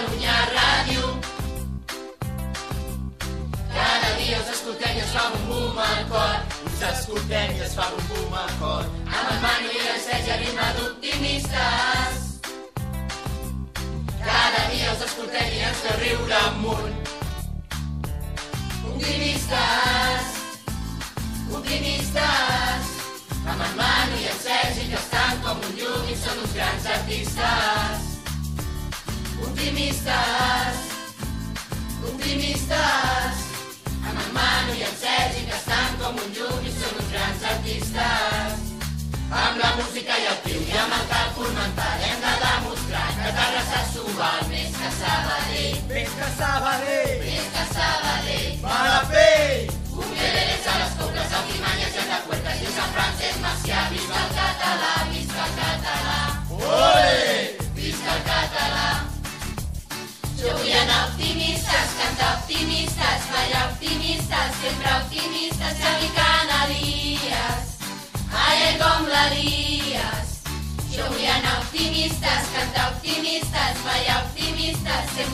Catalunya Ràdio. Cada dia us escoltem i es fa un bum al cor. Us escoltem i es fa un bum al cor. Amb en Manu i en Sergi a ritme d'optimistes. Cada dia us escoltem i ens feu riure amunt. Optimistes, optimistes. Amb en Manu i en Sergi que estan com un llum i són uns grans artistes. Optimistes, optimistes, cantar optimistes, ballar optimistes, sempre